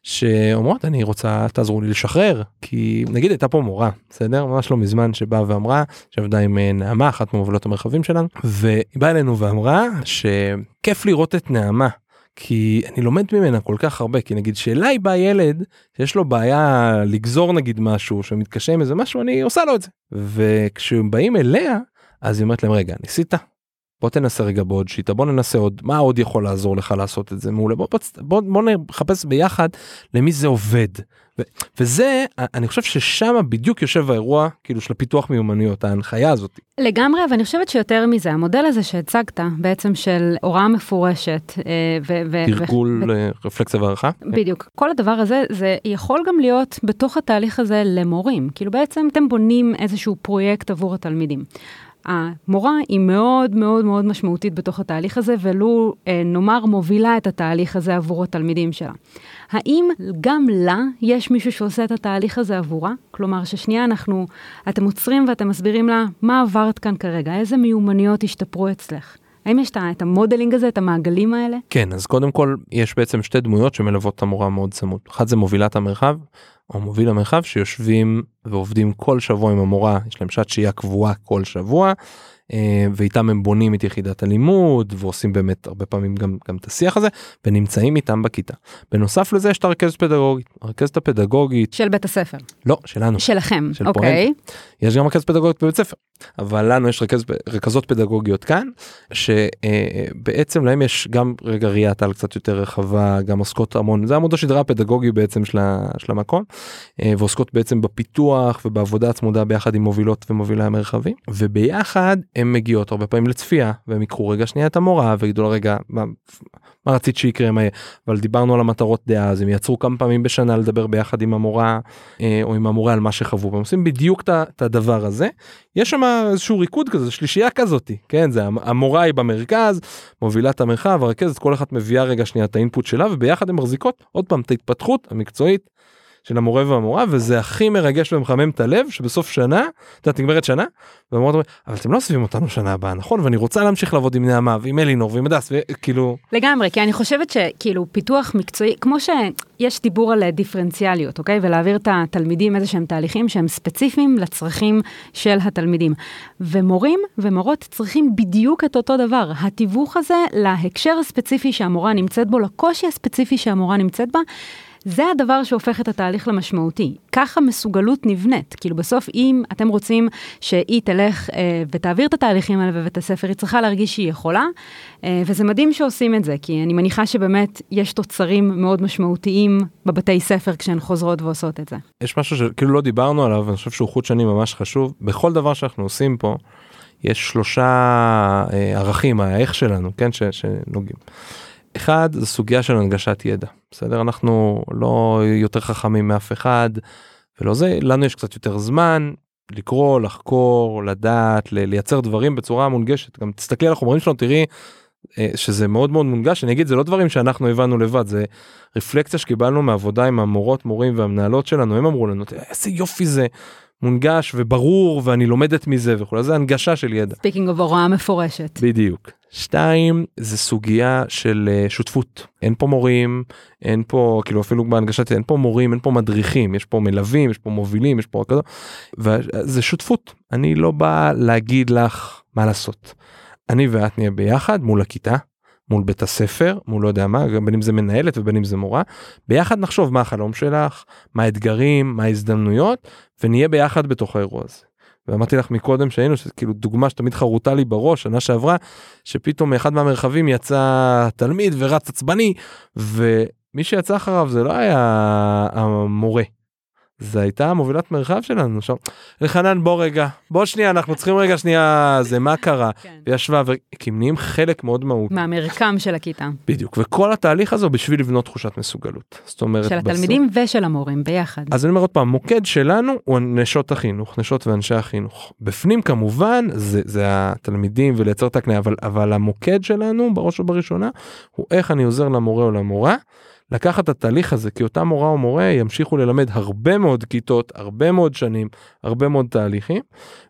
Speaker 2: שאומרות אני רוצה תעזרו לי לשחרר כי נגיד הייתה פה מורה בסדר ממש לא מזמן שבאה ואמרה שעבדה עם אה, נעמה אחת ממובילות המרחבים שלנו והיא באה אלינו ואמרה שכיף לראות את נעמה. כי אני לומד ממנה כל כך הרבה כי נגיד שאליי בא ילד שיש לו בעיה לגזור נגיד משהו שמתקשה עם איזה משהו אני עושה לו את זה וכשהם באים אליה אז היא אומרת להם רגע ניסית בוא תנסה רגע בעוד שיטה בוא ננסה עוד מה עוד יכול לעזור לך לעשות את זה מעולה בוא, בוא, בוא נחפש ביחד למי זה עובד ו, וזה אני חושב ששם בדיוק יושב האירוע כאילו של הפיתוח מיומנויות ההנחיה הזאת.
Speaker 1: לגמרי ואני חושבת שיותר מזה המודל הזה שהצגת בעצם של הוראה מפורשת.
Speaker 2: אה, תרגול ו- רפלקסיה והערכה.
Speaker 1: בדיוק כל הדבר הזה זה יכול גם להיות בתוך התהליך הזה למורים כאילו בעצם אתם בונים איזשהו פרויקט עבור התלמידים. המורה היא מאוד מאוד מאוד משמעותית בתוך התהליך הזה, ולו אה, נאמר מובילה את התהליך הזה עבור התלמידים שלה. האם גם לה יש מישהו שעושה את התהליך הזה עבורה? כלומר, ששנייה אנחנו, אתם עוצרים ואתם מסבירים לה מה עברת כאן כרגע, איזה מיומנויות השתפרו אצלך. האם יש את המודלינג הזה, את המעגלים האלה?
Speaker 2: כן, אז קודם כל יש בעצם שתי דמויות שמלוות את המורה מאוד צמוד. אחת זה מובילת המרחב, או מוביל המרחב שיושבים ועובדים כל שבוע עם המורה, יש להם שעת שהייה קבועה כל שבוע, ואיתם הם בונים את יחידת הלימוד ועושים באמת הרבה פעמים גם, גם את השיח הזה ונמצאים איתם בכיתה. בנוסף לזה יש את הרכזת פדגוגית, הרכזת הפדגוגית
Speaker 1: של בית הספר.
Speaker 2: לא, שלנו.
Speaker 1: שלכם, של אוקיי.
Speaker 2: פורנט. יש גם רכזת פדגוגית בבית ספר, אבל לנו יש רכז, רכזות פדגוגיות כאן, שבעצם להם יש גם רגע ראיית על קצת יותר רחבה, גם עוסקות המון, זה עמוד השדרה הפדגוגי בעצם של, של המקום, אה, ועוסקות בעצם בפיתוח ובעבודה הצמודה ביחד עם מובילות ומובילי המרחבים, וביחד הן מגיעות הרבה פעמים לצפייה והם יקחו רגע שנייה את המורה ויגידו לה רגע מה, מה רצית שיקרה מה אבל דיברנו על המטרות דעה אז הם יצרו כמה פעמים בשנה לדבר ביחד עם המורה אה, או עם המורה על מה שחוו והם עושים בדיוק את הדבר הזה. יש שם איזשהו ריקוד כזה שלישייה כזאתי כן? זה המורה היא במרכז מובילה את המרחב הרכזת כל אחת מביאה רגע שנייה את האינפוט שלה וביחד הם מחזיקות עוד פעם את ההתפתחות המקצועית של המורה והמורה וזה הכי מרגש ומחמם את הלב שבסוף שנה, את יודעת נגמרת שנה, ואומרת אבל אתם לא עוזבים אותנו שנה הבאה נכון? ואני רוצה להמשיך לעבוד עם נעמה ועם אלינור ועם הדס וכאילו
Speaker 1: לגמרי כי אני חושבת שכאילו פיתוח מקצועי כמו שיש דיבור על דיפרנציאליות אוקיי? ולהעביר את התלמידים איזה שהם תהליכים שהם ספציפיים לצרכים של התלמידים. ומורים ומורות צריכים בדיוק את אותו דבר. התיווך הזה להקשר הספציפי שהמורה נמצאת בו לקושי הספציפי שהמורה נמצאת בה. זה הדבר שהופך את התהליך למשמעותי. ככה מסוגלות נבנית. כאילו בסוף אם אתם רוצים שהיא תלך אה, ותעביר את התהליכים האלה בבית הספר, היא צריכה להרגיש שהיא יכולה, אה, וזה מדהים שעושים את זה, כי אני מניחה שבאמת יש תוצרים מאוד משמעותיים בבתי ספר כשהן חוזרות ועושות את זה.
Speaker 2: יש משהו שכאילו לא דיברנו עליו, אני חושב שהוא חוט שני ממש חשוב. בכל דבר שאנחנו עושים פה, יש שלושה אה, ערכים, האיך שלנו, כן, שנוגעים. אחד זה סוגיה של הנגשת ידע בסדר אנחנו לא יותר חכמים מאף אחד ולא זה לנו יש קצת יותר זמן לקרוא לחקור לדעת לייצר דברים בצורה מונגשת גם תסתכלי על החומרים שלנו תראי אה, שזה מאוד מאוד מונגש אני אגיד זה לא דברים שאנחנו הבנו לבד זה רפלקציה שקיבלנו מעבודה עם המורות מורים והמנהלות שלנו הם אמרו לנו איזה יופי זה מונגש וברור ואני לומדת מזה וכולי זה הנגשה של ידע.
Speaker 1: speaking of הוראה מפורשת.
Speaker 2: בדיוק. שתיים, זה סוגיה של אה, שותפות. אין פה מורים, אין פה, כאילו אפילו בהנגשת, אין פה מורים, אין פה מדריכים, יש פה מלווים, יש פה מובילים, יש פה כזה, וזה שותפות. אני לא בא להגיד לך מה לעשות. אני ואת נהיה ביחד מול הכיתה, מול בית הספר, מול לא יודע מה, בין אם זה מנהלת ובין אם זה מורה, ביחד נחשוב מה החלום שלך, מה האתגרים, מה ההזדמנויות, ונהיה ביחד בתוך האירוע הזה. ואמרתי לך מקודם שהיינו כאילו דוגמה שתמיד חרוטה לי בראש שנה שעברה שפתאום מאחד מהמרחבים יצא תלמיד ורץ עצבני ומי שיצא אחריו זה לא היה המורה זה הייתה מובילת מרחב שלנו שם. אלחנן בוא רגע בוא שנייה אנחנו צריכים רגע שנייה זה מה קרה כן. וישבה כי הם נהיים חלק מאוד מהותי.
Speaker 1: מהמרקם של הכיתה.
Speaker 2: בדיוק וכל התהליך הזה בשביל לבנות תחושת מסוגלות. זאת אומרת
Speaker 1: של התלמידים בסוף... ושל המורים ביחד.
Speaker 2: אז אני אומר עוד פעם מוקד שלנו הוא נשות החינוך נשות ואנשי החינוך בפנים כמובן זה זה התלמידים ולייצר את הקניה אבל אבל המוקד שלנו בראש ובראשונה הוא איך אני עוזר למורה או למורה. לקחת את התהליך הזה כי אותה מורה או מורה ימשיכו ללמד הרבה מאוד כיתות הרבה מאוד שנים הרבה מאוד תהליכים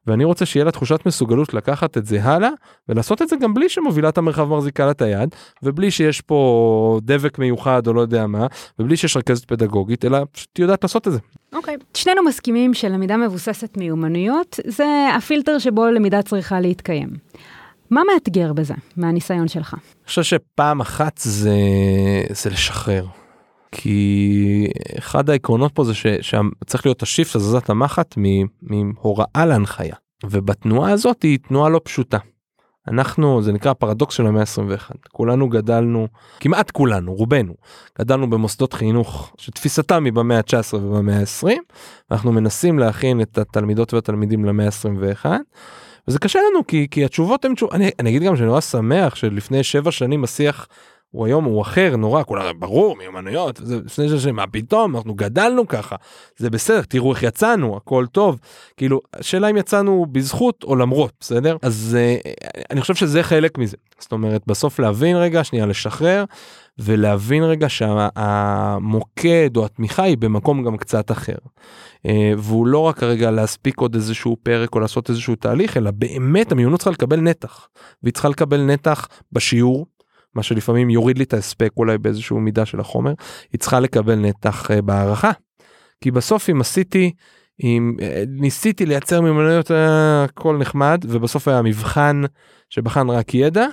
Speaker 2: ואני רוצה שיהיה לה תחושת מסוגלות לקחת את זה הלאה ולעשות את זה גם בלי שמובילת המרחב מחזיקה לה את היד ובלי שיש פה דבק מיוחד או לא יודע מה ובלי שיש רכזת פדגוגית אלא פשוט יודעת לעשות את זה.
Speaker 1: אוקיי, okay. שנינו מסכימים שלמידה מבוססת מיומנויות זה הפילטר שבו למידה צריכה להתקיים. מה מאתגר בזה, מהניסיון שלך?
Speaker 2: אני חושב שפעם אחת זה, זה לשחרר. כי אחד העקרונות פה זה שצריך להיות השיפט הזזת המחט מהוראה להנחיה. ובתנועה הזאת היא תנועה לא פשוטה. אנחנו זה נקרא פרדוקס של המאה ה-21 כולנו גדלנו כמעט כולנו רובנו גדלנו במוסדות חינוך שתפיסתם היא במאה ה-19 ובמאה ה-20 אנחנו מנסים להכין את התלמידות והתלמידים למאה ה-21 וזה קשה לנו כי כי התשובות הן תשובות אני, אני אגיד גם שאני נורא שמח שלפני שבע שנים השיח הוא היום הוא אחר נורא כולם ברור מיומנויות זה לפני שש שנים מה פתאום אנחנו גדלנו ככה זה בסדר תראו איך יצאנו הכל טוב. כאילו השאלה אם יצאנו בזכות או למרות בסדר? אז uh, אני חושב שזה חלק מזה. זאת אומרת בסוף להבין רגע שנייה לשחרר ולהבין רגע שהמוקד או התמיכה היא במקום גם קצת אחר. אה, והוא לא רק כרגע להספיק עוד איזשהו פרק או לעשות איזשהו תהליך אלא באמת המיונות צריכה לקבל נתח. והיא צריכה לקבל נתח בשיעור מה שלפעמים יוריד לי את ההספק אולי באיזשהו מידה של החומר היא צריכה לקבל נתח אה, בהערכה. כי בסוף אם עשיתי אם אה, ניסיתי לייצר מיומנויות הכל נחמד ובסוף היה מבחן שבחן רק ידע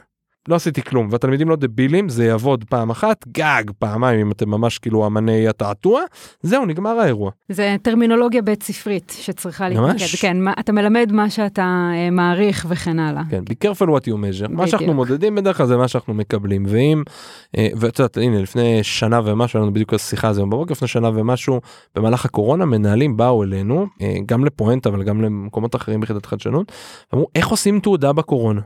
Speaker 2: לא עשיתי כלום והתלמידים לא דבילים זה יעבוד פעם אחת גג פעמיים אם אתם ממש כאילו אמני התעתוע זהו נגמר האירוע.
Speaker 1: זה טרמינולוגיה בית ספרית שצריכה להתמקד כן מה, אתה מלמד מה שאתה אה, מעריך וכן הלאה.
Speaker 2: כן be careful what you measure מה שאנחנו מודדים בדרך כלל זה מה שאנחנו מקבלים ואם אה, ואת יודעת הנה לפני שנה ומשהו לנו בדיוק השיחה הזו בבוקר לפני שנה ומשהו במהלך הקורונה מנהלים באו אלינו אה, גם לפואנט אבל גם למקומות אחרים ביחידת חדשנות אמרו איך עושים תעודה בקורונה.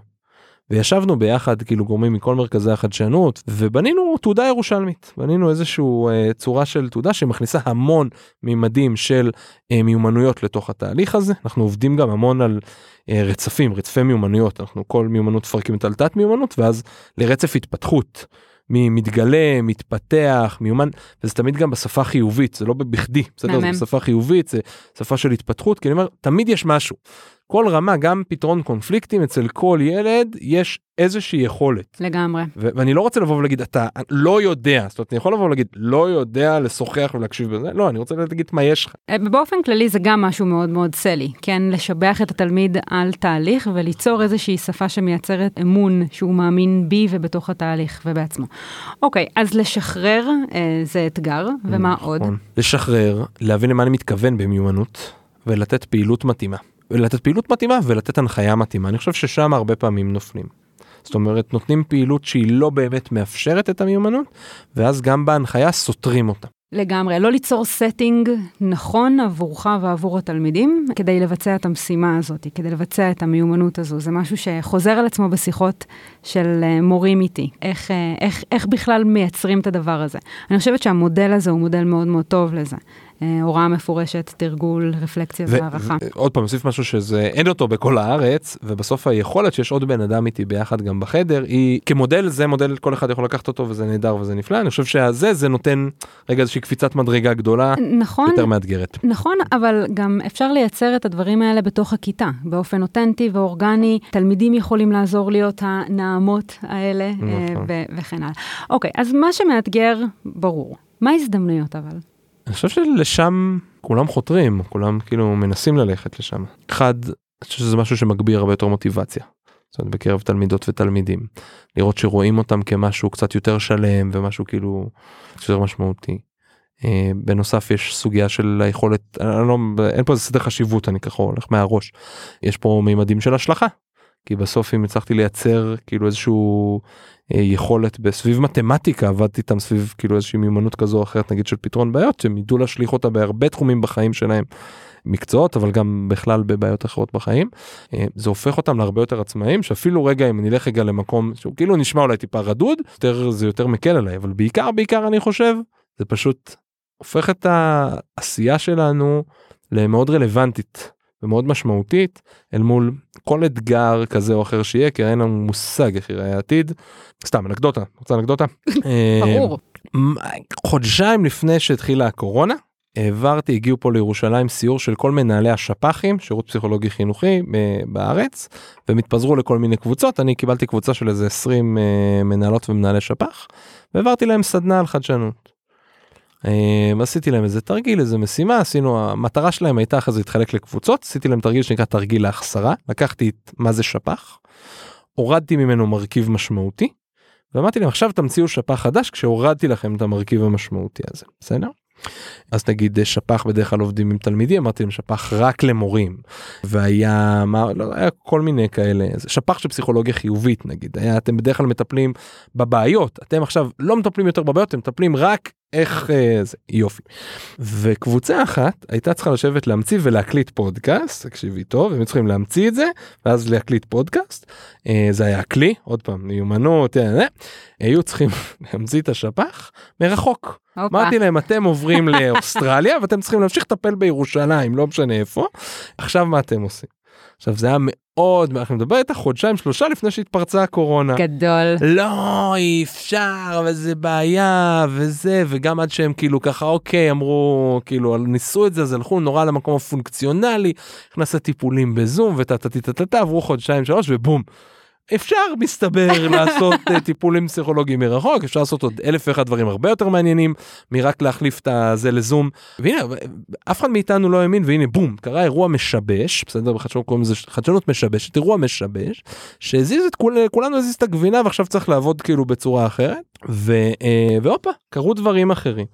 Speaker 2: וישבנו ביחד כאילו גורמים מכל מרכזי החדשנות ובנינו תעודה ירושלמית. בנינו איזשהו אה, צורה של תעודה שמכניסה המון מימדים של אה, מיומנויות לתוך התהליך הזה. אנחנו עובדים גם המון על אה, רצפים רצפי מיומנויות. אנחנו כל מיומנות מפרקים את תת מיומנות ואז לרצף התפתחות. מתגלה מתפתח מיומן וזה תמיד גם בשפה חיובית זה לא בכדי בסדר? זה בשפה חיובית זה שפה של התפתחות כי אני אומר תמיד יש משהו כל רמה גם פתרון קונפליקטים אצל כל ילד יש איזושהי יכולת
Speaker 1: לגמרי
Speaker 2: ו- ואני לא רוצה לבוא ולהגיד אתה לא יודע זאת אומרת אני יכול לבוא ולהגיד לא יודע לשוחח ולהקשיב בזה לא אני רוצה להגיד מה יש לך.
Speaker 1: אה, באופן כללי זה גם משהו מאוד מאוד סלי כן לשבח את התלמיד על תהליך וליצור איזושהי שפה שמייצרת אמון שהוא מאמין בי ובתוך התהליך ובעצמו. אוקיי אז לשחרר אה, זה אתגר ומה נכון. עוד?
Speaker 2: לשחרר להבין למה אני מתכוון במיומנות ולתת פעילות מתאימה. לתת פעילות מתאימה ולתת הנחיה מתאימה אני חושב ששם הרבה פעמים נופלים. זאת אומרת נותנים פעילות שהיא לא באמת מאפשרת את המיומנות ואז גם בהנחיה סותרים אותה.
Speaker 1: לגמרי, לא ליצור setting נכון עבורך ועבור התלמידים כדי לבצע את המשימה הזאת, כדי לבצע את המיומנות הזו. זה משהו שחוזר על עצמו בשיחות של אה, מורים איתי, איך, אה, איך, איך בכלל מייצרים את הדבר הזה. אני חושבת שהמודל הזה הוא מודל מאוד מאוד טוב לזה. אה, הוראה מפורשת, תרגול, רפלקציה והערכה.
Speaker 2: ועוד פעם, נוסיף משהו שזה, אין אותו בכל הארץ, ובסוף היכולת שיש עוד בן אדם איתי ביחד גם בחדר, היא כמודל, זה מודל, כל אחד יכול לקחת אותו וזה נהדר וזה נפלא, אני חושב שהזה, זה נותן רגע איזושהי קפיצת מדרגה גדולה,
Speaker 1: נכון,
Speaker 2: יותר מאתגרת.
Speaker 1: נכון, אבל גם אפשר לייצר את הדברים האלה בתוך הכיתה, באופן אותנטי ואורגני, תלמידים יכולים לעזור להיות הנעמות האלה, אה,
Speaker 2: נכון.
Speaker 1: וכן הלאה. אוקיי, אז מה שמאתגר, ברור. מה ההזדמנויות אבל?
Speaker 2: אני חושב שלשם כולם חותרים, כולם כאילו מנסים ללכת לשם. אחד, אני חושב שזה משהו שמגביר הרבה יותר מוטיבציה. זאת אומרת, בקרב תלמידות ותלמידים. לראות שרואים אותם כמשהו קצת יותר שלם ומשהו כאילו יותר משמעותי. אה, בנוסף יש סוגיה של היכולת, אני לא, אין פה איזה סדר חשיבות, אני ככה הולך מהראש. יש פה מימדים של השלכה. כי בסוף אם הצלחתי לייצר כאילו איזשהו אה, יכולת בסביב מתמטיקה עבדתי איתם סביב כאילו איזושהי מיומנות כזו או אחרת נגיד של פתרון בעיות שהם ידעו להשליך אותה בהרבה תחומים בחיים שלהם. מקצועות אבל גם בכלל בבעיות אחרות בחיים אה, זה הופך אותם להרבה יותר עצמאים שאפילו רגע אם אני אלך רגע למקום שהוא כאילו נשמע אולי טיפה רדוד יותר זה יותר מקל עליי אבל בעיקר בעיקר אני חושב זה פשוט הופך את העשייה שלנו למאוד רלוונטית ומאוד משמעותית אל מול כל אתגר כזה או אחר שיהיה כי אין לנו מושג איך יראה העתיד. סתם אנקדוטה רוצה אנקדוטה אה,
Speaker 1: ברור.
Speaker 2: מ- חודשיים לפני שהתחילה הקורונה העברתי הגיעו פה לירושלים סיור של כל מנהלי השפ"חים שירות פסיכולוגי חינוכי ב- בארץ והם התפזרו לכל מיני קבוצות אני קיבלתי קבוצה של איזה 20 אה, מנהלות ומנהלי שפ"ח והעברתי להם סדנה על חדשנות. אה, עשיתי להם איזה תרגיל איזה משימה עשינו המטרה שלהם הייתה אחרי זה להתחלק לקבוצות עשיתי להם תרגיל שנקרא תרגיל להחסרה לקחתי את מה זה שפ"ח הורדתי ממנו מרכיב משמעותי ואמרתי להם עכשיו תמציאו שפ"ח חדש כשהורדתי לכם את המרכיב המשמעותי הזה בסדר. אז נגיד אה, שפ"ח בדרך כלל עובדים עם תלמידים אמרתי להם שפ"ח רק למורים והיה מה לא היה כל מיני כאלה שפ"ח של פסיכולוגיה חיובית נגיד היה אתם בדרך כלל מטפלים בבעיות אתם עכשיו לא מטפלים יותר בבעיות אתם מטפלים רק איך אה, זה יופי. וקבוצה אחת הייתה צריכה לשבת להמציא ולהקליט פודקאסט תקשיבי טוב הם צריכים להמציא את זה ואז להקליט פודקאסט אה, זה היה כלי עוד פעם מיומנות אה, היו צריכים להמציא את השפ"ח מרחוק. אמרתי להם אתם עוברים לאוסטרליה ואתם צריכים להמשיך לטפל בירושלים לא משנה איפה עכשיו מה אתם עושים. עכשיו זה היה מאוד אנחנו מדבר איתך חודשיים שלושה לפני שהתפרצה הקורונה.
Speaker 1: גדול.
Speaker 2: לא אי אפשר וזה בעיה וזה וגם עד שהם כאילו ככה אוקיי אמרו כאילו ניסו את זה אז הלכו נורא למקום הפונקציונלי נכנס לטיפולים בזום וטה טה טה טה טה עברו חודשיים שלוש ובום. אפשר מסתבר לעשות אה, טיפולים פסיכולוגיים מרחוק אפשר לעשות עוד אלף ואחד דברים הרבה יותר מעניינים מרק להחליף את הזה לזום. והנה אף אחד מאיתנו לא האמין והנה בום קרה אירוע משבש בסדר? בחדשנות קוראים לזה חדשנות משבשת אירוע משבש שהזיז את כול, כולנו הזיז את הגבינה ועכשיו צריך לעבוד כאילו בצורה אחרת ו, אה, והופה קרו דברים אחרים.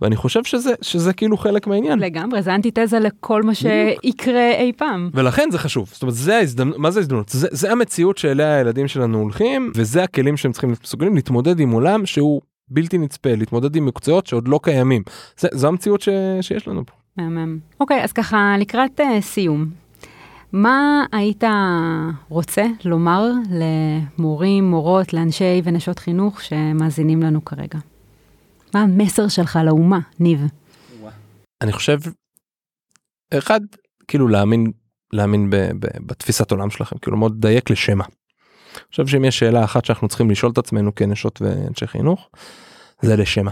Speaker 2: ואני חושב שזה שזה כאילו חלק מהעניין.
Speaker 1: לגמרי, זה אנטיתזה לכל מה שיקרה אי פעם.
Speaker 2: ולכן זה חשוב. זאת אומרת זה ההזדמנות מה זה ההזדמנות? זה, זה המציאות שאליה הילדים שלנו הולכים וזה הכלים שהם צריכים מסוגלים להתמודד עם עולם שהוא בלתי נצפה להתמודד עם מקצועות שעוד לא קיימים זה, זו המציאות ש, שיש לנו פה.
Speaker 1: מהמם. אוקיי, אז ככה, לקראת uh, סיום, מה היית רוצה לומר למורים, מורות, לאנשי ונשות חינוך שמאזינים לנו כרגע? מה המסר שלך לאומה, ניב?
Speaker 2: אני חושב אחד כאילו להאמין להאמין ב, ב, בתפיסת עולם שלכם כאילו מאוד דייק לשמה. חושב שאם יש שאלה אחת שאנחנו צריכים לשאול את עצמנו כנשות ואנשי חינוך זה לשמה.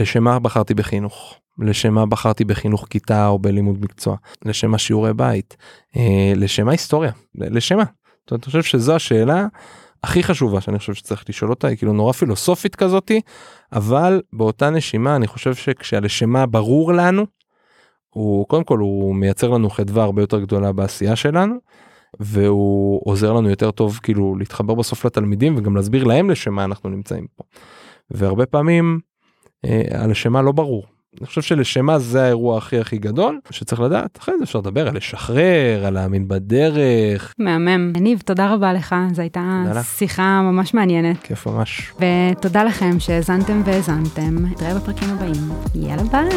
Speaker 2: לשמה בחרתי בחינוך לשמה בחרתי בחינוך כיתה או בלימוד מקצוע לשמה שיעורי בית אה, לשמה היסטוריה לשמה. זאת אומרת, אני חושב שזו השאלה הכי חשובה שאני חושב שצריך לשאול אותה היא כאילו נורא פילוסופית כזאתי אבל באותה נשימה אני חושב שכשהלשמה ברור לנו הוא קודם כל הוא מייצר לנו חדווה הרבה יותר גדולה בעשייה שלנו והוא עוזר לנו יותר טוב כאילו להתחבר בסוף לתלמידים וגם להסביר להם לשם מה אנחנו נמצאים פה. והרבה פעמים אה, הלשמה לא ברור. אני חושב שלשמה זה האירוע הכי הכי גדול שצריך לדעת אחרי זה אפשר לדבר על לשחרר על להאמין בדרך
Speaker 1: מהמם. ניב, תודה רבה לך, זו הייתה. שיחה ממש מעניינת.
Speaker 2: כיף ממש.
Speaker 1: ותודה לכם שהאזנתם והאזנתם. נתראה בפרקים הבאים. יאללה ביי.